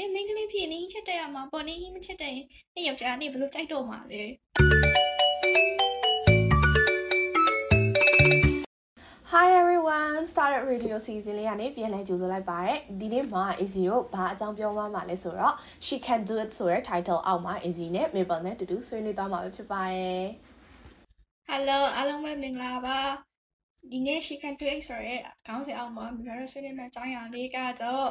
နင်မိန်းကလေးဖြစ်နေချက်တက်ရမှာပေါ့နင်ဟင်းမချက်တက်ရင်နင်ယောက်ျားနေဘယ်လိုကြိုက်တော့မှာလဲ Hi everyone started radio season လေးကနေပြန်လည်ကြိုဆိုလိုက်ပါရယ်ဒီနေ့မှာ Easy တို့ဘာအကြောင်းပြောမှမှာလဲဆိုတော့ She can do it ဆိုတဲ့ title အောက်မှာ Easy နဲ့ Mabel နဲ့တူတူဆွေးနွေးသွားမှာပဲဖြစ်ပါရယ် Hello အားလုံးပဲမင်္ဂလာပါဒီနေ့ She Can Do It ဆိုရဲခေါင်းစဉ်အောက်မှာမြရဆွေးနွေးမယ့်အကြောင်းအရာလေးကတော့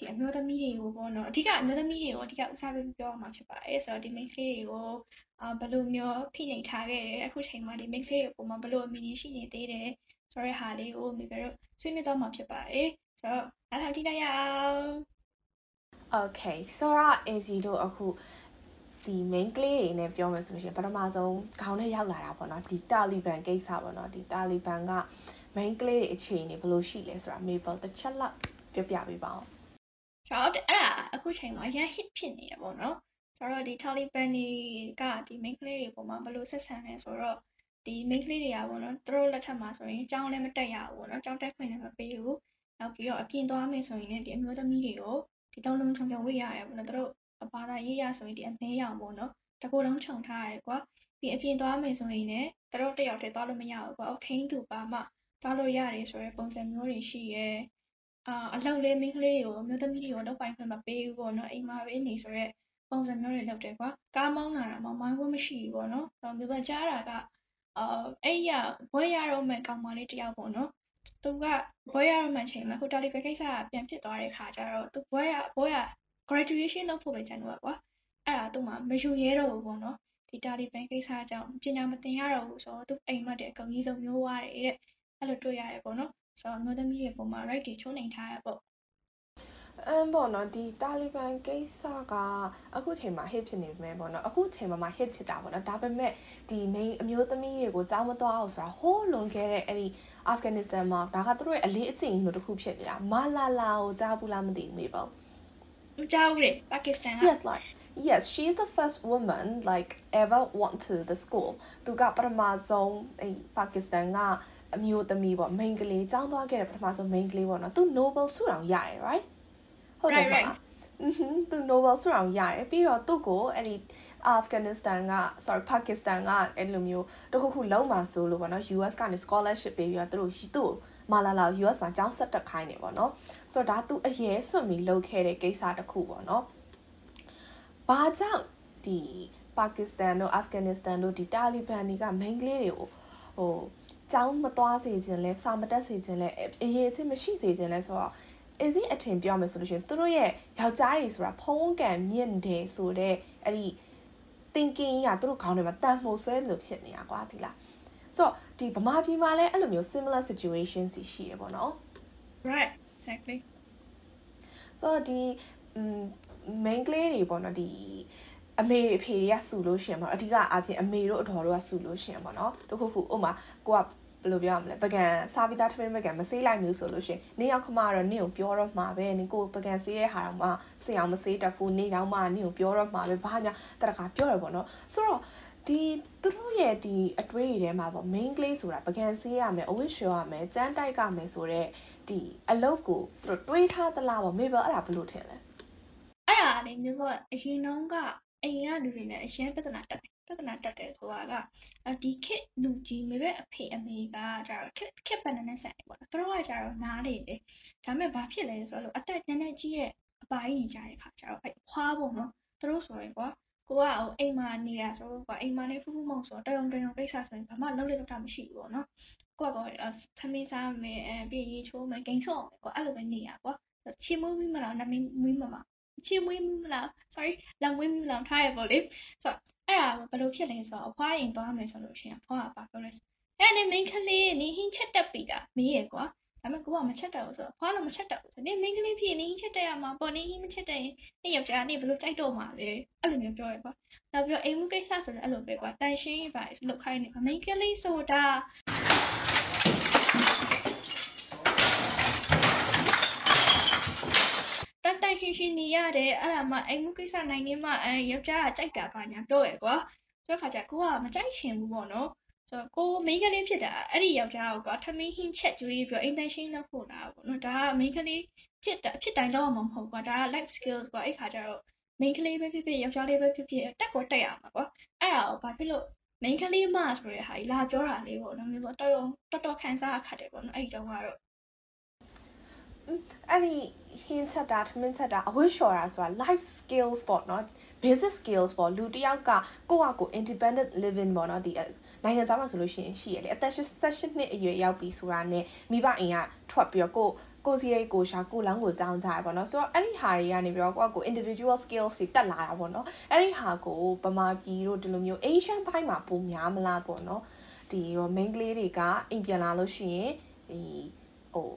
ဒီအမျိုးသမီးတွေကိုပေါ့နော်အဓိကအမျိုးသမီးတွေကိုအဓိကဦးစားပေးပြောရမှာဖြစ်ပါတယ်ဆိုတော့ဒီ main ကလေးတွေကိုအာဘယ်လိုမျိုးဖိနှိပ်ထားခဲ့တယ်အခုချိန်မှာဒီ main ကလေးတွေပုံမှာဘယ်လိုအမြင်ရှိနေသေးတယ်ဆိုရဲဟာလေးကိုမိဘတို့ဆွေးနွေးတော့မှာဖြစ်ပါတယ်ဆိုတော့အားလုံးကြည့်လိုက်ရအောင် Okay ဆိုတော့ Easy တို့အခုဒီ main ကလေးတွေနဲ့ပြောမယ်ဆိုလို့ရှိရင်ပထမဆုံးခေါင်းထဲရောက်လာတာပေါ့နော်ဒီ Taliban ကိစ္စပေါ့နော်ဒီ Taliban က main ကလေးတွေအခြေအနေဘယ်လိုရှိလဲဆိုတာ Mabel တစ်ချက်လောက်ပြောပြပေးပါဦး ကျွန်တော်အဲ့ဒါအခုချိန်မှာရန် hit ဖြစ်နေရပေါ့နော်ဆိုတော့ဒီ Taliban တွေကဒီ main ကလေးတွေပုံမှာဘယ်လိုဆက်ဆံလဲဆိုတော့ဒီ main ကလေးတွေကပေါ့နော်သူတို့လက်ထက်မှာဆိုရင်အကြောင်းလည်းမတက်ရဘူးပေါ့နော်အကြောင်းတက်ခွင့်လည်းမပေးဘူးနောက်ပြီးတော့အပြင်သွားမယ်ဆိုရင်လည်းဒီအမျိုးသမီးတွေကိုဒီတုံးလုံးချုံချုံဝေ့ရတယ်ပေါ့နော်သူတို့ဘာသာရေးရဆိုရင်ဒီအမဲရောင်ပေါ့နော်တကူလုံးခြုံထားရတယ်ကွာပြီးအပြင်သွားမယ်ဆိုရင်လည်းသူတို့တယောက်တည်းသွားလို့မရဘူးကွာအထိန်းသူပါမှသွားလို့ရတယ်ဆိုတဲ့ပုံစံမျိုးတွေရှိရဲ အာ အလောက်လေးမင်းကလေးတွေကို အမျိုးသမီးတွေကိုတော့ပိုင်ခွင့်မပေးဘူးပေါ့နော် အိမ်မှာပဲနေဆိုတော့ပုံစံမျိုးတွေ လုပ်တယ်ကွာ ကားမောင်းလာတာမှမိုင်းဝဲမရှိဘူးပေါ့နော်တော့မြေပကြားတာကအာအဲ့ရဘွဲရတော့မှကောင်မလေးတယောက်ပေါ့နော် သူက ဘွဲရတော့မှချိန်မှာဟိုတယ်လီဖက်ကိစ္စက ပြန်ဖြစ်သွားတဲ့ခါကျတော့ သူဘွဲရဘွဲရ graduation လုပ်ဖို့ပဲကြံတော့ကွာ အဲ့ဒါ သူ့မှာ မယူရဲတော့ဘူးပေါ့နော် ဒီ တာလီဘန်ကိစ္စကြောင့် ပညာမသင်ရတော့ဘူးဆိုတော့ သူအိမ်မက်တဲ့အကောင်ကြီးဆုံးမျိုးွားတယ်တဲ့ အဲ့လို တွေ့ရတယ်ပေါ့နော် ဆိုတော့မျိုးသမီးတွေပုံမှာ right တွေချိုးနေထားရပေါ့အမ်ပေါ့နော်ဒီတာလီဘန်ကိစ္စကအခုချိန်မှာ hit ဖြစ်နေပြီပေါ့နော်အခုချိန်မှာမှ hit ဖြစ်တာပေါ့နော်ဒါပေမဲ့ဒီ main အမျိုးသမီးတွေကိုကြောင်းမသွားအောင်ဆိုတာဟိုးလွန်ခဲ့တဲ့အဲ့ဒီအာဖဂန်နစ္စတန်မှာဒါကသူတို့ရဲ့အလေးအကျင့်ကြီးလို့တစ်ခုဖြစ်နေတာမာလာလာကိုကြားဘူးလားမသိဘူးမေပေါ့မကြောက်ဘူးပါကစ္စတန်က Yes like yes she is the first woman like ever went to the school သူကပထမဆုံးအဲ့ပါကစ္စတန်က အမျိုးသမီးပေါ့ main ကလေးကျောင်းသွားခဲ့တဲ့ပထမဆုံး main ကလေးပေါ့နော်သူ Nobel ဆုတောင်ရတယ် right ဟုတ်တယ်မလားอือဟင်းသူ Nobel ဆုတောင်ရတယ်ပြီးတော့သူ့ကိုအဲ့ဒီ Afghanistan က sorry Pakistan ကအဲ့လိုမျိုးတခုခုလုံးမှာဆိုလို့ပေါ့နော် US ကနေ scholarship ပေးပြီးတော့သူတို့သူ့ကိုမာလာလာ US မှာကျောင်းဆက်တက်ခိုင်းနေပေါ့နော်ဆိုတော့ဒါသူအရေးစွန့်ပြီးလုပ်ခဲ့တဲ့ကိစ္စတစ်ခုပေါ့နော်ဘာကြောင့်ဒီပါကစ္စတန်တို့အာဖဂန်နစ္စတန်တို့ဒီတာလီဘန်တွေက main ကလေးတွေကိုဟို ကျောင်းမသွားစေခြင်းလဲစာမတက်စေခြင်းလဲအရေးအချင်းမရှိစေခြင်းလဲဆိုတော့ is it အထင်ပြောမယ်ဆိုလို့ရှိရင်သူတို့ရဲ့ယောက်ျားတွေဆိုတာဖုံးကံမြင့်တယ်ဆိုတော့အဲ့ဒီ thinking ရသူတို့ခေါင်းထဲမှာတန်မှုဆွဲလို့ဖြစ်နေတာကွာဒီလားဆိုတော့ဒီဗမာပြည်မှာလည်းအဲ့လိုမျိုး similar situation စီရှိရပေါ့နော် right exactly ဆိုတော့ဒီ main ကလေးတွေပေါ့နော်ဒီအမေအဖေတွေကစူလို့ရှင်ပေါ့အဓိကအပြင်အမေတို့အတော်တို့ကစူလို့ရှင်ပေါ့နော်တခုခုဥမာကိုက ဘယ်လိုပြောရမလဲပကံစားပြီးသားထမင်းပကံမဆေးလိုက်မျိုးဆိုလို့ရှင်နေရောက်ခမကတော့နင့်ကိုပြောတော့မှာပဲနင်ကိုပကံဆေးတဲ့ဟာတော့မှဆေးအောင်မဆေးတတ်ဘူးနေရောက်မှနင့်ကိုပြောတော့မှာပဲဘာညာတရကပြောရပေါ့နော်ဆိုတော့ဒီသူတို့ရဲ့ဒီအတွေးတွေထဲမှာပေါ့ main ကလေးဆိုတာပကံဆေးရမယ်အဝတ်လျှော်ရမယ်စမ်းတိုက်ကမယ်ဆိုတော့ဒီအလုတ်ကိုသူတို့တွေးထားသလားပေါ့မေဘယ်အဲ့ဒါဘယ်လိုထင်လဲအဲ့ဒါလေမျိုးကအရင်တုန်းကအိမ်ကလူတွေနဲ့အရင်ပြဿနာတက်တယ် ပြဿနာတက်တယ်ဆိုတာကဒီခစ်လူကြီးမေပဲအဖေအမေကကြတော့ခစ်ခစ်ပန်နဲ့ဆိုင်ပေါ့နော်သူတို့ကကြတော့နားလေတယ်ဒါပေမဲ့ဘာဖြစ်လဲဆိုတော့အသက်နည်းနည်းကြီးတဲ့အပိုင်းနေကြတဲ့ခါကျတော့အဲ့ဖွားဖို့နော်သူတို့ဆိုရင်ကွာကိုကဟိုအိမ်မှာနေတာဆိုတော့ကွာအိမ်မှာနေဖူးဖူးမဟုတ်ဆိုတော့တယုံတယုံကိစ္စဆိုရင်ဘာမှလုပ်လို့လုပ်တာမရှိဘူးပေါ့နော်ကိုကကောသမီးစားမယ်အဲပြီးရေချိုးမယ်ဂိမ်းဆော့မယ်ကွာအဲ့လိုပဲနေရကွာချီမွေးမိမလားနမင်းမွေးမမ ချီမွေးမိမလား sorry လောင်မွေးမိမလားထားရပေါ့လေဆိုတော့အဲ့ဒါဘယ်လိုဖြစ်လဲဆိုတော့အဖွားရင်သွားမယ်ဆိုလို့ရှိရင်အဖွားကပါပြောလဲအဲ့နေမင်းကလေးနေဟင်းချက်တက်ပြီတာမေးရကွာဒါပေမဲ့ကိုကမချက်တက်ဘူးဆိုတော့ဖွားတော့မချက်တက်ဘူးဆိုနေမင်းကလေးဖြစ်နေဟင်းချက်တက်ရမှာပေါ့နေဟင်းမချက်တက်ရင်နေယောက်ျားနေဘယ်လိုကြိုက်တော့မှာလဲအဲ့လိုမျိုးပြောရကွာနောက်ပြီးအိမ်မှုကိစ္စဆိုလည်းအဲ့လိုပဲကွာတန်ရှင်းပါလောက်ခိုင်းနေမင်းကလေးဆိုတာ တန်တန်ရှင်းရှင်းနေရတယ်အဲ့ဒါမှအိမ်မှုကိစ္စနိုင်နေမှအဲယောက်ျားကကြိုက်တာပါညာပြောရကွာဆိုတော့ခါကျကိုကမကြိုက်ချင်ဘူးပေါ့နော်ဆိုတော့ကို main ကလေးဖြစ်တာအဲ့ဒီယောက်ျားကိုကွာထမင်းဟင်းချက်ကျွေးပြီးတော့ intention လုပ်ဖို့လာပေါ့နော်ဒါက main ကလေးဖြစ်တာဖြစ်တိုင်းတော့မှာမဟုတ်ကွာဒါက life skills ကွာအဲ့ခါကျတော့ main ကလေးပဲဖြစ်ဖြစ်ယောက်ျားလေးပဲဖြစ်ဖြစ်တက်ကိုတက်ရမှာကွာအဲ့ဒါကိုဘာဖြစ်လို့ main ကလေးမဆိုတဲ့ဟာကြီးလာပြောတာလေးပေါ့နော်မျိုးပေါ့တော်တော်တော်ခန်းစားအခက်တယ်ပေါ့နော်အဲ့ဒီတုန်းကတော့ အဲ့ဒီ hint ချက်တာထမင်းချက်တာအဝတ်လျှော်တာဆိုတာ life skills ပေါ့နော် basic skills ပေါ့လူတစ်ယောက်ကကိုယ့်ဟာကို independent living ပေါ့နော်ဒီနိုင်ငံသားမှာဆိုလို့ရှိရင်ရှိရလေအသက်16နှစ်အရွယ်ရောက်ပြီဆိုတာနဲ့မိဘအိမ်ကထွက်ပြီးတော့ကိုကိုစီရိတ်ကိုရှာကိုလောင်းကိုကြောင်းကြရပေါ့နော်ဆိုတော့အဲ့ဒီဟာတွေကနေပြီးတော့ကိုကကို individual skills တွေတက်လာတာပေါ့နော်အဲ့ဒီဟာကိုပမာပြည်တို့ဒီလိုမျိုး Asian ဘိုင်းမှာပုံများမလားပေါ့နော်ဒီ main ကလေးတွေကအိမ်ပြန်လာလို့ရှိရင်ဒီဟို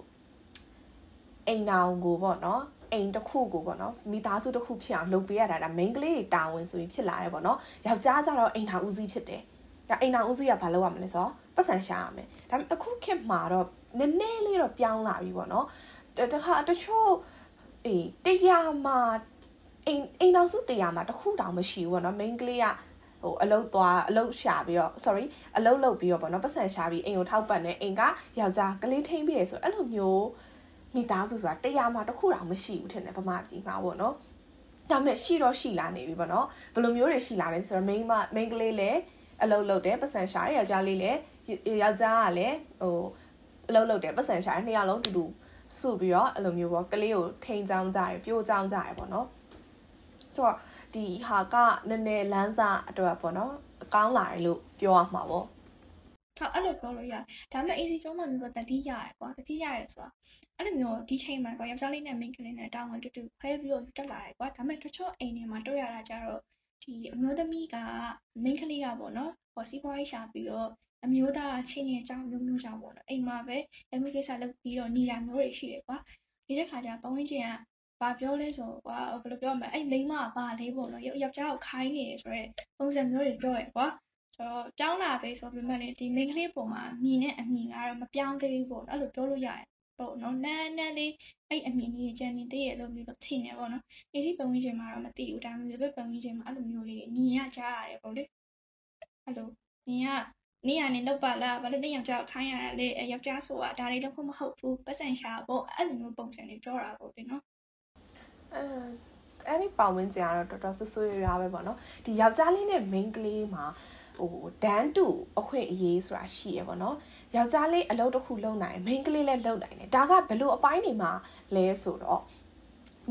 အိမ်တောင်ကိုပေါ့နော်အိမ်တစ်ခုကိုပေါ့နော်မိသားစုတစ်ခုဖြစ်အောင်လုပ်ပေးရတာဒါ main ကလေးတွေတာဝန်ဆိုပြီးဖြစ်လာတယ်ပေါ့နော်ယောက်ျားကျတော့အိမ်ထောင်ဦးစီးဖြစ်တယ်။ဒါအိမ်ထောင်ဦးစီးကဘာလုပ်ရမလဲဆိုတော့ပတ်စံရှာရမယ်။ဒါပေမဲ့အခုခေတ်မှာတော့နည်းနည်းလေးတော့ပြောင်းလာပြီပေါ့နော်။တခါတချို့အေးတရားမှာအိမ်အိမ်တော်စုတရားမှာတခုတောင်မရှိဘူးပေါ့နော် main ကလေးကဟိုအလုတ်သွားအလုတ်ရှာပြီးတော့ sorry အလုတ်လုပ်ပြီးတော့ပေါ့နော်ပတ်စံရှာပြီးအိမ်ကိုထောက်ပတ်နေအိမ်ကယောက်ျားကလေးထိမ့်ပြီးရဆိုအဲ့လိုမျိုး မိသားစုဆိုတာတရားမှာတခုတောင်မရှိဘူးထင်တယ်ဗမာပြည်မှာပေါ့နော်ဒါမဲ့ရှိတော့ရှိလာနေပြီပေါ့နော်ဘယ်လိုမျိုးတွေရှိလာလဲဆိုတော့ main မ main ကလေးလည်းအလုပ်လုပ်တယ်ပတ်စံရှာတယ်ယောက်ျားလေးလည်းယောက်ျားကလည်းဟိုအလုပ်လုပ်တယ်ပတ်စံရှာတယ်နှစ်ယောက်လုံးတူတူစုပြီးတော့အဲ့လိုမျိုးပေါ့ကလေးကိုထိန်းချောင်းကြတယ်ပြိုးချောင်းကြတယ်ပေါ့နော်ဆိုတော့ဒီဟာကနည်းနည်းလမ်းစာအတွက်ပေါ့နော်အကောင်းလာတယ်လို့ပြောရမှာပေါ့ ထောက်အဲ့လိုပြောလို့ရတယ်ဒါပေမဲ့ AC ကျောင်းမှာမျိုးတတိရရကွာတတိရရဆိုတာအဲ့လိုမျိုးဒီချိန်မှာကွာယောက်ျားလေးနဲ့မိန်းကလေးနဲ့တောင်းဝင်တူတူခွဲပြီးတော့တက်လာတယ်ကွာဒါပေမဲ့တချို့အိမ်တွေမှာတွေ့ရတာကြတော့ဒီအမျိုးသမီးကမိန်းကလေးကပေါ့နော်ဟောစီးပွားရေးရှာပြီးတော့အမျိုးသားချင်းချင်းအကြောင်းမျိုးမျိုးကြောင့်ပေါ့နော်အိမ်မှာပဲအမျိုးကိစ္စလုပ်ပြီးတော့နေတာမျိုးတွေရှိတယ်ကွာဒီတစ်ခါကျပဝင်းချင်းကဘာပြောလဲဆိုကွာဘယ်လိုပြောမလဲအဲ့မိန်းမကဘာလေးပေါ့နော်ယောက်ျားကိုခိုင်းနေတယ်ဆိုတော့ပုံစံမျိုးတွေပြောရကွာ ဆိုတော့ပြောင်းလာပြီဆိုပေမဲ့ဒီမိန်းကလေးပုံမှာမြင်တဲ့အမြင်ကတော့မပြောင်းသေးဘူးပေါ့နော်အဲ့လိုပြောလို့ရတယ်ပေါ့နော်နန်းနန်းလေးအဲ့အမြင်လေးကြံနေသေးရဲ့လို့မျိုးလို့ထင်နေပေါ့နော်အေးစီပုံဝင်ခြင်းမှာတော့မသိဘူးဒါပေမဲ့ဘယ်ပုံဝင်ခြင်းမှာအဲ့လိုမျိုးလေးမြင်ရကြရတယ်ပေါ့လေအဲ့လိုမြင်ရနေရနေလောက်ပါလားဘာလို့နေယောက်ျားခိုင်းရတာလဲယောက်ျားဆိုတာဒါတွေတော့မဟုတ်ဘူးပတ်စံရှာပေါ့အဲ့လိုမျိုးပုံစံတွေပြောတာပေါ့ဒီနော်အဲအဲ့ဒီပေါဝင်စရာတော့တော်တော်ဆွဆွရရပဲပေါ့နော်ဒီယောက်ျားလေးနဲ့ main ကလေးမှာ ဟိုဒန်းတူအခွင့်အရေးဆိုတာရှိရပေါ့နော်ယောက်ျားလေးအလုပ်တစ်ခုလုပ်နိုင်မိန်းကလေးလည်းလုပ်နိုင်တယ်ဒါကဘယ်လိုအပိုင်းတွေမှာလဲဆိုတော့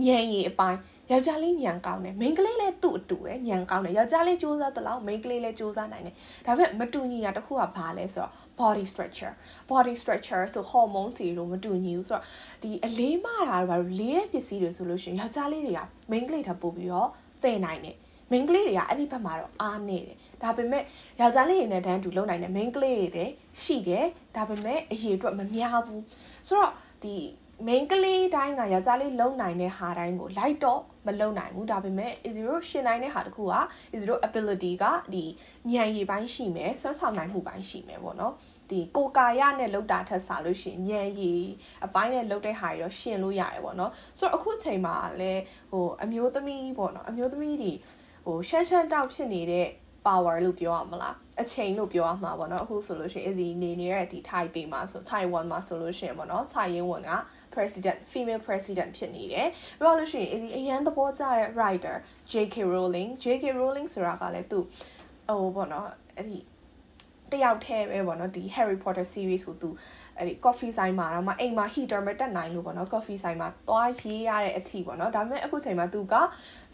ညံရည်အပိုင်းယောက်ျားလေးညံကောင်းတယ်မိန်းကလေးလည်းသူ့အတူပဲညံကောင်းတယ်ယောက်ျားလေးစူးစမ်းတဲ့လောက်မိန်းကလေးလည်းစူးစမ်းနိုင်တယ်ဒါပေမဲ့မတူညီတာတစ်ခုကဘာလဲဆိုတော့ body structure body structure ဆို hormone စီလို့မတူညီဘူးဆိုတော့ဒီအလေးမတာတော့ဘာလို့လေးတဲ့ပစ္စည်းတွေဆိုလို့ရှိရင်ယောက်ျားလေးတွေကမိန်းကလေးထပ်ပို့ပြီးတော့တည်နိုင်တယ်မိန်းကလေးတွေကအဲ့ဒီဘက်မှာတော့အားနေတယ် ဒါပေမဲ့ယောက်ျားလေးတွေနဲ့တန်းတူလုံနိုင်တဲ့မိန်းကလေးတွေရှိတယ်ဒါပေမဲ့အရေးအတွက်မများဘူးဆိုတော့ဒီ main ကလေးတိုင်းကယောက်ျားလေးလုံနိုင်တဲ့ဟာတိုင်းကို light တော့မလုံနိုင်ဘူးဒါပေမဲ့ zero ရှင်နိုင်တဲ့ဟာတခုက zero ability ကဒီဉာဏ်ရည်ပိုင်းရှိမယ်စွမ်းဆောင်နိုင်မှုပိုင်းရှိမယ်ပေါ့နော်ဒီကိုကာယနဲ့လောက်တာထက်စားလို့ရှိရင်ဉာဏ်ရည်အပိုင်းနဲ့လောက်တဲ့ဟာတွေတော့ရှင်လို့ရတယ်ပေါ့နော်ဆိုတော့အခုချိန်မှာလည်းဟိုအမျိုးသမီးပေါ့နော်အမျိုးသမီးတွေဟိုရှမ်းရှမ်းတောက်ဖြစ်နေတဲ့ power လို့ပြောရမလားအချိန်လို့ပြောရမှာပေါ့နော်အခုဆိုလို့ရှိရင် easy နေနေတဲ့ဒီ Taipei မှာဆို Taiwan မှာဆိုလို့ရှိရင်ပေါ့နော်蔡英文က president female president ဖြစ်နေတယ်ပြောလို့ရှိရင် easy အရန်သဘောကျတဲ့ writer JK Rowling JK Rowling ဆိုတာကလည်းသူဟိုပေါ့နော်အဲ့ဒီ တယောက်တည်းပဲပေါ့နော်ဒီ Harry Potter series ကိုသူအဲ့ဒီ coffee ဆိုင်မှာတော့မအိမ်မှာ heater မတက်နိုင်လို့ပေါ့နော် coffee ဆိုင်မှာသွားရေးရတဲ့အထီပေါ့နော်ဒါပေမဲ့အခုချိန်မှာသူက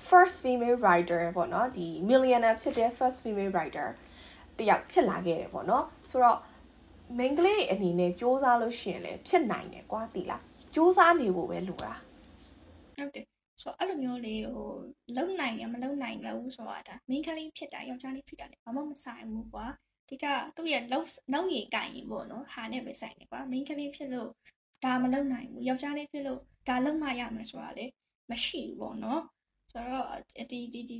first female writer ပေါ့နော်ဒီ millionaire ဖြစ်တဲ့ first female writer တယောက်ဖြစ်လာခဲ့တယ်ပေါ့နော်ဆိုတော့ main ကလေးအနေနဲ့စူးစမ်းလို့ရှိရင်လည်းဖြစ်နိုင်တယ်ကွာတီလားစူးစမ်းနေဖို့ပဲလိုတာဟုတ်တယ်ဆိုတော့အဲ့လိုမျိုးလေးဟိုလုံနိုင်ရမလုံနိုင်လို့ဆိုတာဒါ main ကလေးဖြစ်တာယောက်ျားလေးဖြစ်တာလည်းဘာမှမဆိုင်ဘူးကွာ ဒီကသူ့ရဲ့လောက်လောက်ရည်ကင်ရင်ပေါ့နော်ဟာနဲ့ပဲဆိုင်နေကွာ main ကလေးဖြစ်လို့ဒါမလုံနိုင်ဘူးယောက်ျားလေးဖြစ်လို့ဒါလုံမရမယ်ဆိုတာလေမရှိဘူးပေါ့နော်ဆိုတော့ဒီဒီဒီ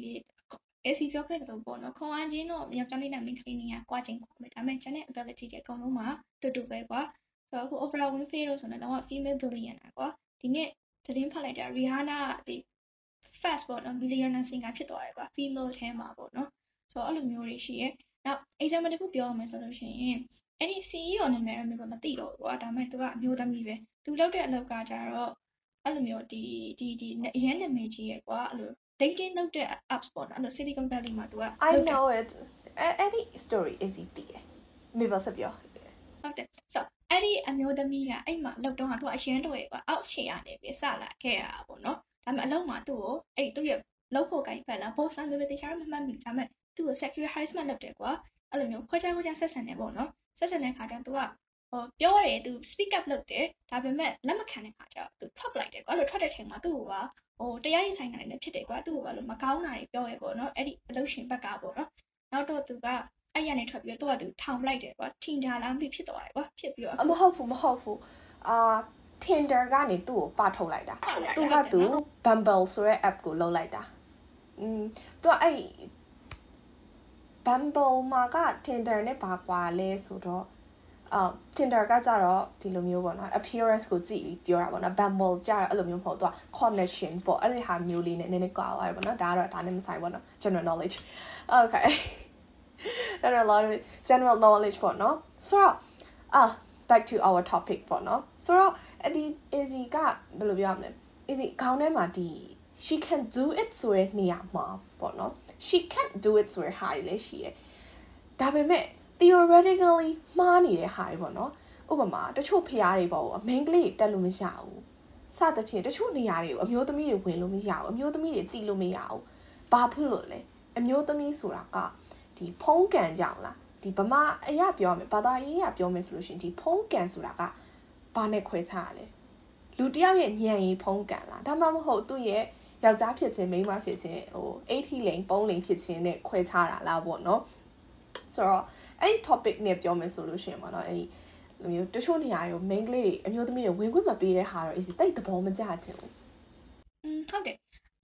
AC ပြောခဲ့တယ်လို့ပေါ့နော်ခွန်အားချင်းတော့ယောက်ျားလေးနဲ့ main ကလေးနေရကွာချင်းခွာမယ်ဒါပေမဲ့ channel ability တွေအကုန်လုံးမှာတူတူပဲကွာဆိုတော့အခု overall win fee လို့ဆိုတော့တော့ female billionaire ကွာဒီနေ့သတင်းဖတ်လိုက်တာ Rihanna ဒီ fast ပေါ့နော် billionaire singer ဖြစ်သွားတယ်ကွာ female ထဲမှာပေါ့နော်ဆိုတော့အဲ့လိုမျိုးတွေရှိရဲ့ နောက် example တစ်ခုပြောရမယ်ဆိုလို့ရှိရင်အဲ့ဒီ CEO နာမည်တော့မျိုးမသိတော့ဘူးကွာဒါပေမဲ့သူကအမျိုးသမီးပဲသူလုပ်တဲ့အလုပ်ကကြတော့အဲ့လိုမျိုးဒီဒီဒီအရင်နာမည်ကြီးရယ်ကွာအဲ့လို dating လုပ်တဲ့ apps ပေါ့နော်အဲ့လို Silicon Valley မှာသူက I know it အဲ့ဒီ story easy တည်မေဘဆက်ပြောဟုတ်တယ်ဆိုအဲ့ဒီအမျိုးသမီးကအဲ့မှာလောက်တော့ကသူကအရင်တော့ရကွာအောက်ခြေရနေပြီးစလာခဲ့ရတာပေါ့နော်ဒါပေမဲ့အလုံးမှာသူ့ကိုအဲ့သူ့ရဲ့လောက်ဖို့ကိုင်းဖက်လာ boss လာလို့တခြားမမှတ်မိဒါပေမဲ့ သူ့ကို sexual harassment လုပ်တယ်ကွာအဲ့လိုမျိုးခွဲခြားခွဲခြားဆက်ဆံနေပေါ့နော်ဆက်ဆံတဲ့ခါကျတော့ तू ကဟိုပြောတယ်သူ speak up လုပ်တယ်ဒါပေမဲ့လက်မခံတဲ့ခါကျတော့ तू ထွက်လိုက်တယ်ကွာအဲ့လိုထွက်တဲ့ချိန်မှာသူ့ကိုကဟိုတရားရင်ဆိုင်တာလည်းဖြစ်တယ်ကွာသူ့ကိုကလို့မကောင်းတာတွေပြောရပေါ့နော်အဲ့ဒီအလုပ်ရှင်ဘက်ကပေါ့နော်နောက်တော့ तू ကအဲ့ရနေထွက်ပြီးတော့သူကသူထောင်လိုက်တယ်ကွာထင်ကြလားမဖြစ်သွားတယ်ကွာဖြစ်ပြီးတော့ မဟုတ်ဘူးမဟုတ်ဘူးအာ Tinder ကနေသူ့ကိုပထုတ်လိုက်တာသူကသူ Bumble ဆိုတဲ့ app ကိုလုံးလိုက်တာอืมသူကအဲ့ Bumble မှာက Tinder နဲ့ဘာကွာလဲဆိုတော့အာ Tinder ကကြတော့ဒီလိုမျိုးပေါ့နော် appearance ကိုကြည့်ပြီးပြောတာပေါ့နော် Bumble ကြတော့အဲ့လိုမျိုးမဟုတ်သူက connections ပေါ့အဲ့ဒီဟာမျိုးလေးနဲ့နည်းနည်းကွာသွားပြီပေါ့နော်ဒါကတော့ဒါနဲ့မဆိုင်ပေါ့နော် general knowledge okay general knowledge general knowledge ပေါ့နော်ဆိုတော့အာ back to our topic ပေါ့နော်ဆိုတော့အဲ့ဒီ easy ကဘယ်လိုပြောရမလဲ easy ခေါင်းထဲမှာဒီ she can do it ဆိုတဲ့နေရာမှာပေါ့နော် she can't do it ဆိုတဲ့ဟာတွေလည်းရှိရယ်ဒါပေမဲ့ theoretically မှားနေတဲ့ဟာတွေပေါ့နော်ဥပမာတချို့ဖျားတွေပေါ့အမင်းကလေးတက်လို့မရဘူးစသဖြင့်တချို့နေရာတွေကိုအမျိုးသမီးတွေဝင်လို့မရဘူးအမျိုးသမီးတွေကြည်လို့မရဘူးဘာဖြစ်လို့လဲအမျိုးသမီးဆိုတာကဒီဖုံးကန်ကြောင်လားဒီဗမာအရာပြောမယ်ဘာသာရေးအရပြောမယ်ဆိုလို့ရှိရင်ဒီဖုံးကန်ဆိုတာကဘာနဲ့ခွဲခြားရလဲလူတယောက်ရဲ့ညံရီဖုံးကန်လားဒါမှမဟုတ်သူ့ရဲ့ ယောက်ျားဖြစ်ခြင်းမိန်းမဖြစ်ခြင်းဟို80လိန်ပုံးလိန်ဖြစ်ခြင်းနဲ့ခွဲခြားတာလားပေါ့နော်ဆိုတော့အဲ့ဒီ topic နဲ့ပြောမယ်ဆိုလို့ရှိရင်ပေါ့နော်အဲ့ဒီလိုမျိုးတချို့နေရာတွေကို main ကလေးတွေအမျိုးသမီးတွေဝင်ခွင့်မပေးတဲ့ဟာတော့ easy တိတ်သဘောမကျချင်ဘူး อืมဟုတ်တယ်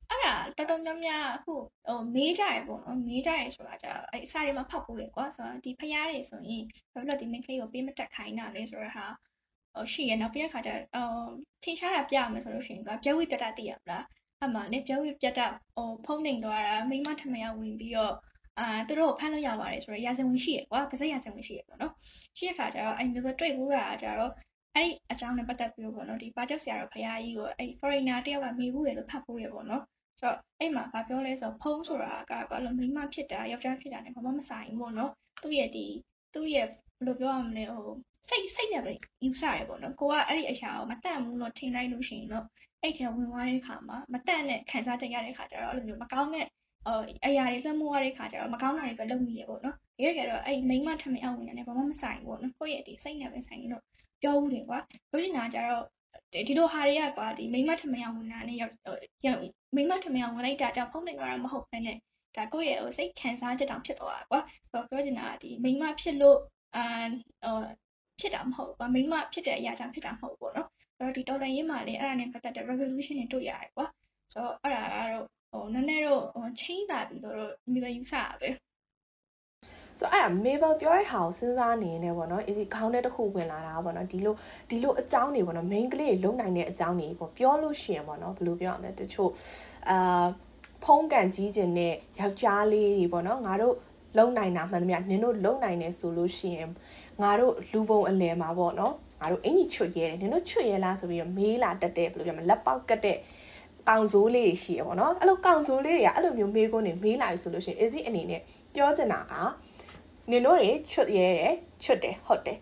အဲ့ဒါတော်တော်များများအခုဟိုမေးကြရပေါ့နော်မေးကြရဆိုတာじゃအဲ့အစာတွေမှာဖတ်ဖို့ရကွာဆိုတော့ဒီဖျားတွေဆိုရင်ဘာလို့လဲဒီ main ကလေးကိုပေးမတက်ခိုင်းတာလဲဆိုတော့ဟာဟိုရှိရနောက်ပြတဲ့ခါကျတော့ထင်ရှားတာပြရမယ်ဆိုလို့ရှိရင်ကပြဝိပြတ်တာသိရမလား အမှလည်းပြဝိပြတ်တာဟိုဖုံးနေသွားတာမိမထမရဝင်ပြီးတော့အာသူတို့ကိုဖမ်းလို့ရပါတယ်ဆိုတော့ရာဇဝင်ရှိရကွာပါစက်ရာဇဝင်ရှိရပေါ့နော်ရှိရခါကျတော့အဲ့မျိုးပဲတွေ့ဘူးတာကျတော့အဲ့ဒီအကြောင်းနဲ့ပတ်သက်ပြီးတော့ပေါ့နော်ဒီပါကြောက်ဆရာတော်ဖရာကြီးကိုအဲ့ foreigner တယောက်ကမေးဘူးရလို့ဖတ်ဖို့ရပေါ့နော်ဆိုတော့အဲ့မှာဘာပြောလဲဆိုတော့ဖုံးဆိုတာကဘာလို့မိန်းမဖြစ်တာယောက်ျားဖြစ်တာနဲ့ဘာမှမဆိုင်ဘူးပေါ့နော်သူ့ရဲ့ဒီသူ့ရဲ့ဘယ်လိုပြောရမလဲဟိုစိတ်စိတ်နဲ့ပဲယူဆရပေါ့နော်ကိုကအဲ့ဒီအရာကိုမတန့်ဘူးလို့ထင်လိုက်လို့ရှိရင်တော့ အဲ့ထဲဝင်သွားတဲ့ခါမှာမတန့်တဲ့ခံစားချက်ရတဲ့ခါကျတော့အဲ့လိုမျိုးမကောင်းတဲ့အော်အရာတွေလွှမ်းမိုးရတဲ့ခါကျတော့မကောင်းတာတွေပဲလုပ်မိရပေါ့နော်တကယ်ကြတော့အဲ့မိန်းမထမင်းအောင်ဝင်တယ်ဘာမှမဆိုင်ဘူးပေါ့နော်ကိုယ့်ရဲ့ဒီစိတ်နဲ့ပဲဆိုင်လို့ပြောဦးတယ်ကွာပြောချင်တာကျတော့ဒီလိုဟာတွေကကွာဒီမိန်းမထမင်းအောင်ဝင်တာနဲ့ရောက်မိန်းမထမင်းအောင်ဝင်လိုက်တာကြောင့်ဖုံးနေကြတာမဟုတ်ဘဲနဲ့ဒါကိုယ့်ရဲ့ဟိုစိတ်ခံစားချက်တောင်ဖြစ်သွားတာကွာဆိုတော့ပြောချင်တာဒီမိန်းမဖြစ်လို့အာဟိုဖြစ်တာမဟုတ်ဘူးကွာမိန်းမဖြစ်တဲ့အရာကြောင့်ဖြစ်တာမဟုတ်ဘူးပေါ့နော် အဲ့တော့ဒီတော်လန်ရေးမှာလည်းအဲ့ဒါနဲ့ပတ်သက်တဲ့ revolution တွေတွေ့ရတယ်ကွာဆိုတော့အဲ့ဒါကတော့ဟိုနည်းနည်းတော့ဟိုချင်းလာပြီးတော့မိပဲယူဆတာပဲဆိုတော့အဲ့ဒါ Mabel ပြောတဲ့ဟာကိုစဉ်းစားနေနေပေါ့နော် easy ခေါင်းထဲတစ်ခုဝင်လာတာပေါ့နော်ဒီလိုဒီလိုအကြောင်းတွေပေါ့နော် main ကလေးတွေလုံနိုင်တဲ့အကြောင်းတွေပေါ့ပြောလို့ရှိရင်ပေါ့နော်ဘယ်လိုပြောရမလဲတချို့အာဖုံးကန်ကြီးခြင်းနဲ့ယောက်ျားလေးတွေပေါ့နော်ငါတို့လုံနိုင်တာမှန်သမျှနင်တို့လုံနိုင်တယ်ဆိုလို့ရှိရင်ငါတို့လူပုံအလယ်မှာပေါ့နော် ငါတို့အင်ကြီးချွတ်ရဲတယ်နင်တို့ချွတ်ရဲလားဆိုပြီးတော့မေးလာတက်တဲ့ဘယ်လိုပြောမလဲလက်ပေါက်ကတ်တဲ့ကောင်စိုးလေးတွေရှိရပေါ့နော်အဲ့လိုကောင်စိုးလေးတွေကအဲ့လိုမျိုးမေးခွန်းတွေမေးလာပြီဆိုလို့ရှိရင် easy အနေနဲ့ပြောချင်တာကနင်တို့တွေချွတ်ရဲတယ်ချွတ်တယ်ဟုတ်တယ်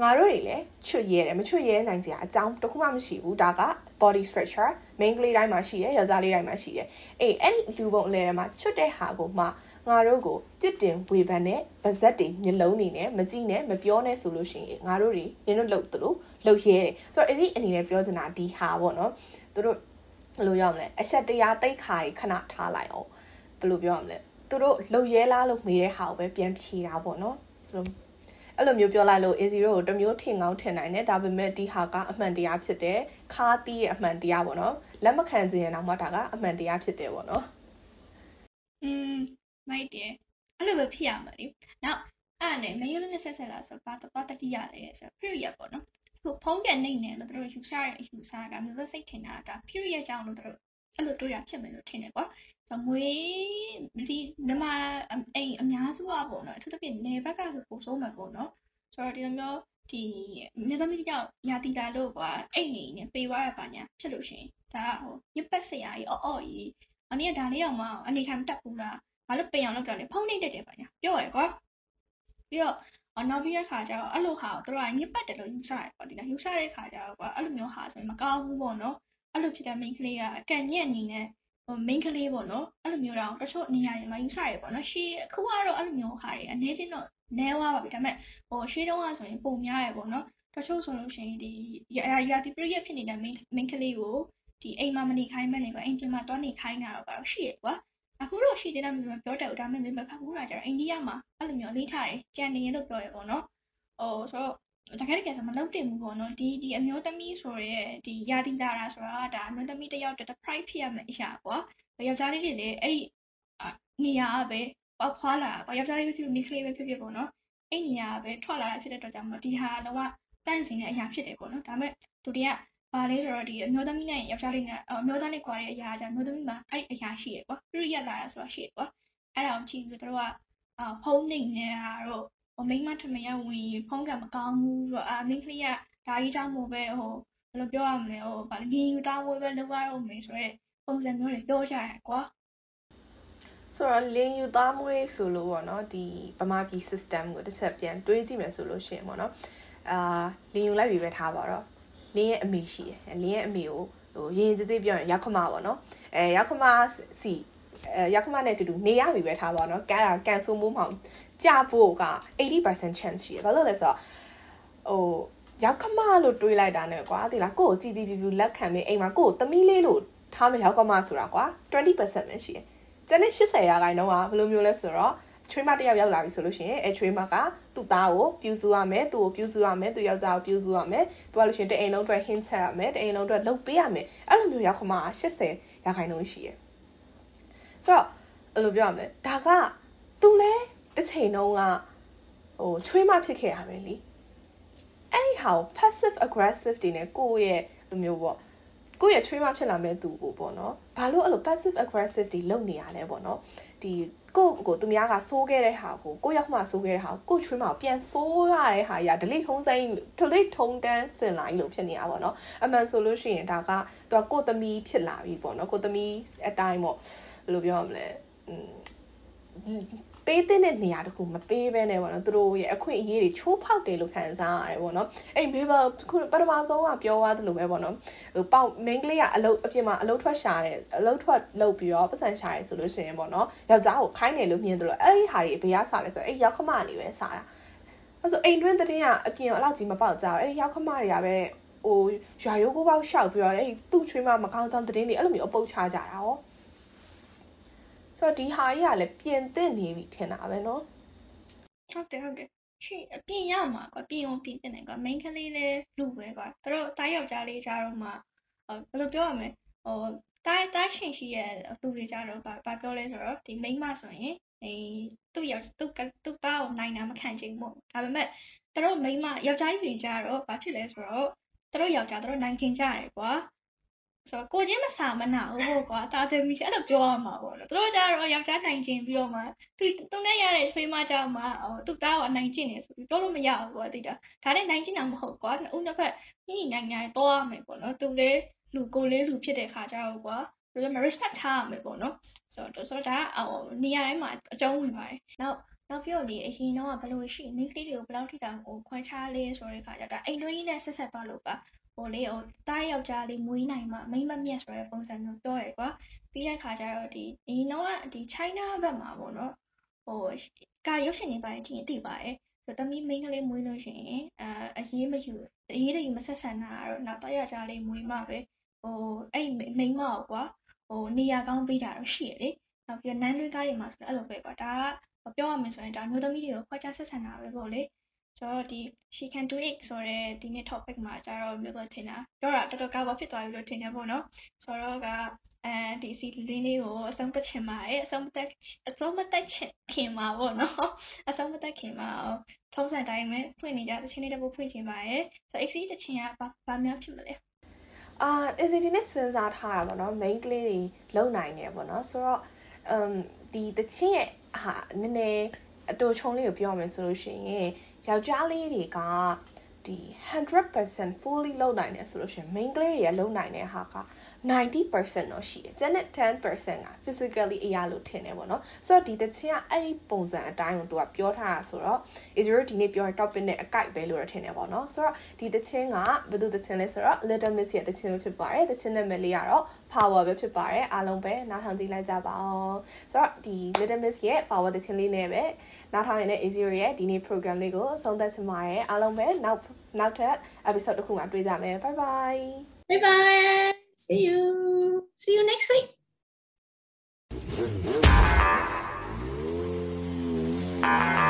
ငါတို့တွေလည်းချွတ်ရဲတယ်မချွတ်ရဲနိုင်စရာအကြောင်းတခုမှမရှိဘူးဒါက body structure main ကလေးတိုင်းမှာရှိတယ်ယောက်ျားလေးတိုင်းမှာရှိတယ်အေးအဲ့ဒီလူပုံအလဲထဲမှာချွတ်တဲ့ဟာကိုမှ ငါတို့ကိုတစ်တင်ဝေဖန်နဲ့ဗဇက်တွေမျက်လုံးတွေနဲ့မကြည့်နဲ့မပြောနဲ့ဆိုလို့ရှိရင်ငါတို့တွေနင်တို့လှုပ်သလိုလှုပ်ရဲတယ်ဆိုတော့အစီအနေနဲ့ပြောချင်တာဒီဟာပေါ့နော်သူတို့ဘယ်လိုပြောမလဲအဆက်တရားတိတ်ခါကြီးခဏထားလိုက်အောင်ဘယ်လိုပြောမလဲသူတို့လှုပ်ရဲလားလို့မေးတဲ့ဟာကိုပဲပြန်ဖြေတာပေါ့နော်သူတို့အဲ့လိုမျိုးပြောလိုက်လို့ A0 ကိုတမျိုးထင်ကောင်းထင်နိုင်တယ်ဒါပေမဲ့ဒီဟာကအမှန်တရားဖြစ်တယ်ခါတီးရဲ့အမှန်တရားပေါ့နော်လက်မခံခြင်းရင်တော့မှဒါကအမှန်တရားဖြစ်တယ်ပေါ့နော်อืม မိုက်တယ်အဲ့လိုပဲဖြစ်ရမှာလေနောက်အဲ့နဲ့မယုံနဲ့ဆက်ဆက်လာဆိုဘာတော့တတိယလေဆို period ပေါ့နော်ခုဖုံးကန်နေနေလို့တို့ယူဆရဲ့ယူဆကမျိုးစိတ်ထင်တာဒါ period ကြောင့်လို့တို့အဲ့လိုတွေးရဖြစ်မယ်လို့ထင်တယ်ကွာဆိုမွေးဒီမြန်မာအိမ်အများစုကပေါ့နော်အထူးသဖြင့်နေဘက်ကဆိုပိုဆိုးမှာပေါ့နော်ဆိုတော့ဒီလိုမျိုးဒီမြေသမီးတယောက်ရာတီတာလို့ကွာအိမ်နေနေပေးသွားရပါညာဖြစ်လို့ရှင်ဒါကဟိုညပတ်စရာကြီးအော်အော်ကြီးအနည်းကဒါလေးတော့မအနေထိုင်မတက်ဘူးလား ဘာလို့ပင်အောင်လုပ်ကြလဲဖုန်းနေတက်တယ်ပါညာပြောရယ်ကွာပြီးတော့နောက်ပြီးတဲ့ခါကျတော့အဲ့လိုဟာကိုတို့ကညစ်ပတ်တယ်လို့ယူဆရပေါ့ဒီလားယူဆတဲ့ခါကျတော့ကွာအဲ့လိုမျိုးဟာဆိုရင်မကောင်းဘူးပေါ့နော်အဲ့လိုဖြစ်တဲ့ main ကလေးကအကန့်ညက်အနေနဲ့ဟို main ကလေးပေါ့နော်အဲ့လိုမျိုးတော့တချို့နေရာတွေမှာယူဆရပေါ့နော်ရှေးအခုကတော့အဲ့လိုမျိုးဟာတွေအနေချင်းတော့နဲဝါပါပြီဒါပေမဲ့ဟိုရှေးတုန်းကဆိုရင်ပုံများရပေါ့နော်တချို့ဆိုလို့ရှိရင်ဒီရာရာဒီ period ဖြစ်နေတဲ့ main main ကလေးကိုဒီအိမ်မှာမနေခိုင်းမနေကွာအိမ်ပြင်မှာတွားနေခိုင်းတာတော့ကတော့ရှိရကွာ အခုတော့ရှိသေးတယ်မျိုးပြောတယ်ဒါပေမဲ့မဖတ်ဘူးလားကျတော့အိန္ဒိယမှာအဲ့လိုမျိုးအလေးထားတယ်ကြံနေရလို့ပြောရပေါ့နော်ဟိုဆိုတော့တကယ်တကယ်ဆိုမလုပ်တင်ဘူးပေါ့နော်ဒီဒီအမျိုးသမီးဆိုရဲဒီယာတိလာတာဆိုတာဒါအမျိုးသမီးတယောက်တစ် pride ဖြစ်ရမယ့်အရာကွာယောက်ျားလေးတွေလည်းအဲ့ဒီနေရာပဲပေါက်ဖွာလာကွာယောက်ျားလေးပဲဖြစ်ဖြစ်မိန်းကလေးပဲဖြစ်ဖြစ်ပေါ့နော်အဲ့နေရာပဲထွက်လာတာဖြစ်တဲ့အတွက်ကြောင့်မဒီဟာတော့တန့်စင်တဲ့အရာဖြစ်တယ်ပေါ့နော်ဒါပေမဲ့သူတွေက ဘာလဲဆိုတော့ဒီအမျိုးသမီးနဲ့ယောက်ျားလေးနဲ့အမျိုးသားနဲ့ကွာတဲ့အရာကြောင့်အမျိုးသမီးမှာအဲ့ဒီအရာရှိရယ်ကွာပြည့်ရလာတာဆိုတာရှိရယ်ကွာအဲ့ဒါကိုကြည့်ပြီးတော့ကဖုန်းနေနေတာတော့ဟိုမိန်းမထမရဝင်ဖုန်းကမကောင်းဘူးဆိုတော့အာမိန်းကလေးကဒါကြီးကြောင့်မို့ပဲဟိုဘယ်လိုပြောရမလဲဟိုဗာငင်းယူသားဝဲပဲလောက်ရအောင်မယ်ဆိုတော့ပုံစံမျိုးတွေပြောကြရကွာဆိုတော့လင်းယူသားမွေးဆိုလို့ပေါ့နော်ဒီဗမာပြည် system ကိုတစ်ချက်ပြန်တွေးကြည့်မယ်ဆိုလို့ရှိရင်ပေါ့နော်အာလင်းယူလိုက်ပြီပဲထားပါတော့ လင်းရဲ့အမေရှိတယ်လင်းရဲ့အမေကိုဟိုရင်စစ်စစ်ပြောရင်ရောက်ခမပေါ့နော်အဲရောက်ခမစီအဲရောက်ခမနဲ့တူတူနေရပြီပဲထားပါတော့ကန်တာကန်ဆိုးမှုမှောင်ကြဖို့က80% chance ရှိတယ်ဘာလို့လဲဆိုတော့ဟိုရောက်ခမလို့တွေးလိုက်တာနဲ့ကွာဒီလားကိုကိုကြည်ကြည်ပြူပြူလက်ခံပြီးအိမ်မှာကိုကိုသမီးလေးလို့ထားမယ်ရောက်ခမဆိုတာကွာ20%ပဲရှိတယ်ကျန်တဲ့80ရာခိုင်နှုန်းကဘယ်လိုမျိုးလဲဆိုတော့ ချွေးမတယောက်ရောက်လာပြီဆိုလို့ရှိရင်အဲချွေးမကသူ့သားကိုပြူစုရမယ်သူ့ကိုပြူစုရမယ်သူယောက်ျားကိုပြူစုရမယ်သူကလို့ရှိရင်တအိမ်လုံးအတွက် hint ဆက်ရမယ်တအိမ်လုံးအတွက်လုပ်ပေးရမယ်အဲ့လိုမျိုးရောက်ခမ80ရာခိုင်နှုန်းရှိရယ်ဆိုတော့အဲ့လိုပြောရမယ်ဒါကသူလဲတစ်ချိန်တုန်းကဟိုချွေးမဖြစ်ခဲ့ရမယ်လीအဲ့ဒီဟာကို passive aggressive တွေနဲ့ကိုယ့်ရဲ့လိုမျိုးပေါ့ကိုယ့်ရဲ့ trauma ဖြစ်လာမဲ့သူကိုပေါ့နော်ဘာလို့အဲ့လို passive aggressive တွေလုပ်နေရလဲပေါ့နော်ဒီ ကိုကိုသူများကစိုးခဲ့တဲ့ဟာကိုကိုရောက်မှစိုးခဲ့တဲ့ဟာကို trauma ကိုပြန်စိုးရတဲ့ဟာကြီး delete ထုံးစိမ့် delete ထုံးတန်းစင်လာကြီးလို့ဖြစ်နေတာပေါ့နော်အမှန်ဆိုလို့ရှိရင်ဒါကသူကကိုသမီးဖြစ်လာပြီပေါ့နော်ကိုသမီးအတိုင်းပေါ့ဘယ်လိုပြောရမလဲอืม ပေးတဲ့နေရာတခုမပေးဘဲနဲ့ပေါ့နော်သူတို့ရဲ့အခွင့်အရေးတွေချိုးဖောက်တယ်လို့ခံစားရတယ်ပေါ့နော်အဲ့မေဘယ်ခုပထမဆုံးကပြောသွားသလိုပဲပေါ့နော်ဟိုပေါင်မင်းကလေးကအလုတ်အပြင်မှာအလုတ်ထွက်ရှာတယ်အလုတ်ထွက်လုပ်ပြီးတော့ပတ်စံရှာတယ်ဆိုလို့ရှိရင်ပေါ့နော်ယောက်ျားကိုခိုင်းတယ်လို့မြင်တယ်လို့အဲ့ဒီဟာတွေဘေးကစားလဲဆိုတော့အဲ့ရောက်ခမနေပဲစားတာအဲ့ဆိုအိမ်တွင်းတတင်းကအပြင်အလောက်ကြီးမပေါက်ကြဘူးအဲ့ဒီရောက်ခမတွေကပဲဟိုရွာရိုးကိုပေါက်ရှောက်ပြီးတော့အဲ့ဒီသူ့ချွေးမမကောင်းကြောင်တတင်းတွေအဲ့လိုမျိုးအပုတ်ချကြတာဟော ဆိုတော့ဒီဟာကြီးကလည်းပြင်သင့်နေပြီထင်တာပဲเนาะဟုတ်တယ်ဟုတ်တယ်ရှိအပြင်ရမှာကွာပြင်အောင်ပြင်တင်တယ်ကွာ main ကလေးလေးလူပဲကွာသူတို့တားယောက်ျားလေးကြတော့မှဘယ်လိုပြောရမလဲဟိုတားတားရှင်ရှိရဲ့လူတွေကြတော့ဘာပြောလဲဆိုတော့ဒီ main မဆိုရင်အဲသူ့ယောက်သူ့သူ့သားကိုနိုင်တာမခံချင်ဘူးဒါပေမဲ့သူတို့ main မယောက်ျားကြီးတွေကြတော့ဘာဖြစ်လဲဆိုတော့သူတို့ယောက်ျားသူတို့နိုင်ချင်ကြတယ်ကွာ ဆိုတော့ကိုချင်းမစာမနာဘူးကွာတာသမီးအဲ့လိုပြောရမှာပေါ့နော်သူတို့ကြတော့ယောက်ျားနိုင်ခြင်းပြီးတော့မှသူသူနဲ့ရတဲ့ချွေးမကြောင့်မှဟိုသူ့သားကနိုင်ခြင်းနေဆိုပြီးပြောလို့မရဘူးကွာတိတာဒါနဲ့နိုင်ခြင်းတာမဟုတ်ကွာဦးနှစ်ဖက်ညှိနိုင်နိုင်တော့ရမယ်ပေါ့နော်သူလေးလူကိုလေးလူဖြစ်တဲ့ခါကြတော့ကွာဘယ်လိုမှ respect ထားရမယ်ပေါ့နော်ဆိုတော့ဆိုတော့ဒါဟိုနေရာတိုင်းမှာအကျုံးဝင်ပါတယ်နောက်နောက်ပြောလေအရင်တော့ဘယ်လိုရှိမိန်းကလေးတွေကိုဘယ်လောက်ထိတောင်ဟိုခွဲခြားလဲဆိုတဲ့ခါကျတော့အိမ်တွင်းကြီးနဲ့ဆက်ဆက်သွားလို့ပါ ဟိုလေဟိုတားယောက်ျားလေးမွေးနိုင်မှမိမမြက်ဆိုတဲ့ပုံစံမျိုးပြောရကွာပြီးတဲ့ခါကျတော့ဒီဒီတော့ဒီ China ဘက်မှာပေါ့နော်ဟိုကာရုပ်ရှင်တွေပိုင်းကြည့်ရင်သိပါတယ်ဆိုသမီးမိန်းကလေးမွေးလို့ရှိရင်အအရေးမယူအရေးတည်းမဆက်ဆံတာတော့နောက်တားယောက်ျားလေးမွေးမှပဲဟိုအဲ့မိန်းမကိုကွာဟိုနေရာကောင်းပေးတာတော့ရှိရလေနောက်ပြီးနန်းတွေးကားတွေမှာဆိုအဲ့လိုပဲကွာဒါကပြောရမယ်ဆိုရင်ဒါမျိုးသမီးတွေကိုခွဲခြားဆက်ဆံတာပဲပေါ့လေ ကျတော့ဒီ she can do it ဆိုတဲ့ဒီနေ့ topic မှာကျတော့မျိုးပဲထင်တာပြောတာတော်တော်ကောက်ပါဖြစ်သွားပြီလို့ထင်တယ်ပေါ့နော်ဆိုတော့ကအဲဒီစီလင်းလေးကိုအဆုံးသတ်ချင်ပါတယ်အဆုံးသတ်အဆုံးမတက်ချင်ခင်မှာပေါ့နော်အဆုံးမတက်ခင်မှာထုံးစံတိုင်းပဲဖွင့်နေကြတချင်းလေးတစ်ပုတ်ဖွင့်ချင်ပါတယ်ဆိုတော့ XC တချင်းကဘာဘာများဖြစ်မလဲဟအာ easy ဒီနဲ့စဉ်းစားထားတာပေါ့နော် main ကလေးတွေလုံနိုင်နေပေါ့နော်ဆိုတော့ um ဒီတချင်းရဲ့ဟာနည်းနည်း အတူချုံလေးကိုပြောမယ်ဆိုလို့ရှိရင်ယောက်ျားလေးတွေကဒီ100% fully လုပ်နိုင်တယ်ဆိုလို့ရှိရင် main ကလေးတွေကလုပ်နိုင်တဲ့ဟာက90%တော့ရှိတယ်။ကျန်တဲ့10%က physically အရာလို့ထင်တယ်ပေါ့နော်။ဆိုတော့ဒီတချင်းကအဲ့ဒီပုံစံအတိုင်းကိုသူကပြောထားတာဆိုတော့ Israel ဒီနေ့ပြောတဲ့ topic နဲ့အကိုက်ပဲလို့တော့ထင်တယ်ပေါ့နော်။ဆိုတော့ဒီတချင်းကဘယ်သူတချင်းလဲဆိုတော့ Little Miss ရဲ့တချင်းပဲဖြစ်ပါတယ်။တချင်းနဲ့မလေးကတော့ power ပဲဖြစ်ပါတယ်။အားလုံးပဲနားထောင်ကြည့်လိုက်ကြပါအောင်။ဆိုတော့ဒီ Little Miss ရဲ့ power တချင်းလေးနဲ့ပဲနားထောင်နေတဲ့ Israel ရဲ့ဒီနေ့ program လေးကိုဆုံးသက်ချင်ပါတယ်။အားလုံးပဲနောက်နောက်ထပ် episode တစ်ခုမှာတွေ့ကြမယ် bye bye bye bye see you see you next week machine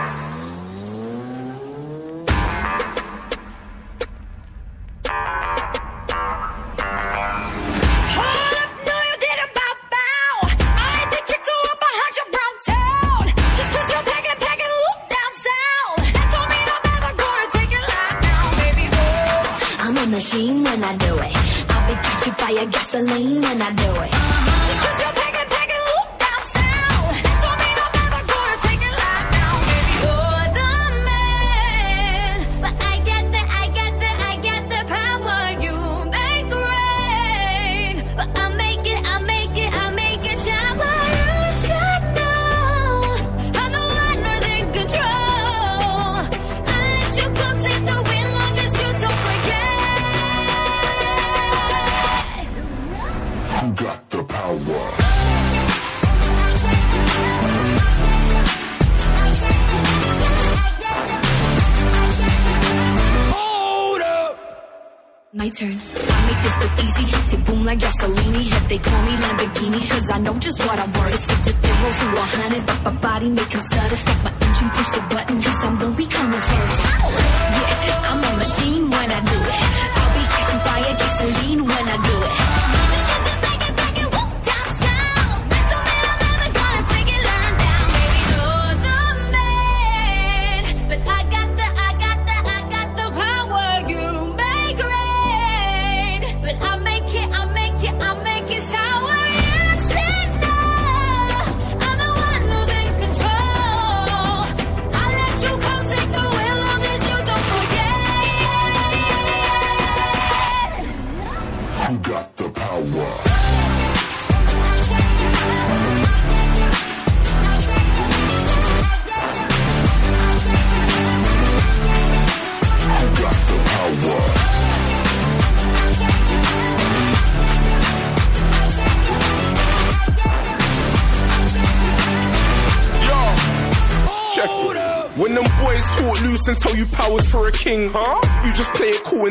My turn. I make this look easy. Tick boom like gasoline. If they call me Lamborghini, cause I know just what I'm worth. It's a zero to a hundred, but my body make him stutter. Stop my engine, push the button, cause I'm gonna be coming first. Yeah, I'm a machine when I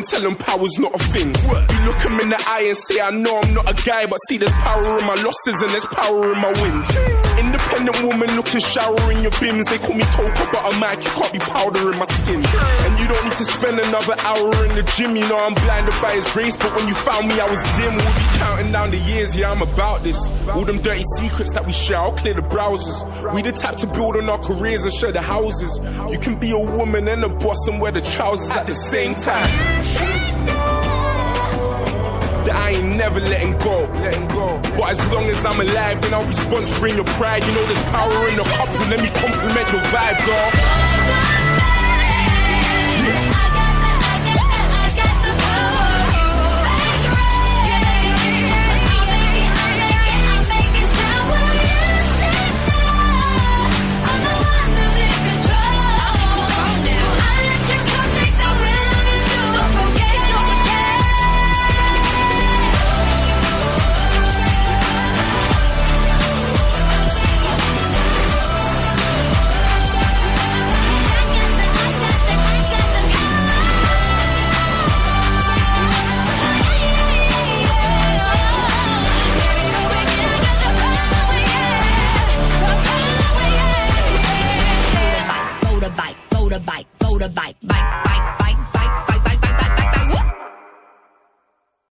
and tell power's not a thing. You look in the eye and say, I know I'm not a guy, but see there's power in my losses and there's power in my wins. Independent woman looking shower in your bins. They call me cocoa butter Mike, you can't be powder in my skin. And you don't need to spend another hour in the gym. You know I'm blinded by his grace, but when you found me, I was dim. We'll be counting down the years, yeah, I'm about this. All them dirty secrets that we share, I'll clear the browsers. We the type to build on our careers and share the houses. You can be a woman and a boss and wear the trousers at the same time. That I ain't never letting go. Letting go. But as long as I'm alive, then I'll be sponsoring your pride. You know there's power in the couple. Let me compliment your vibe, girl.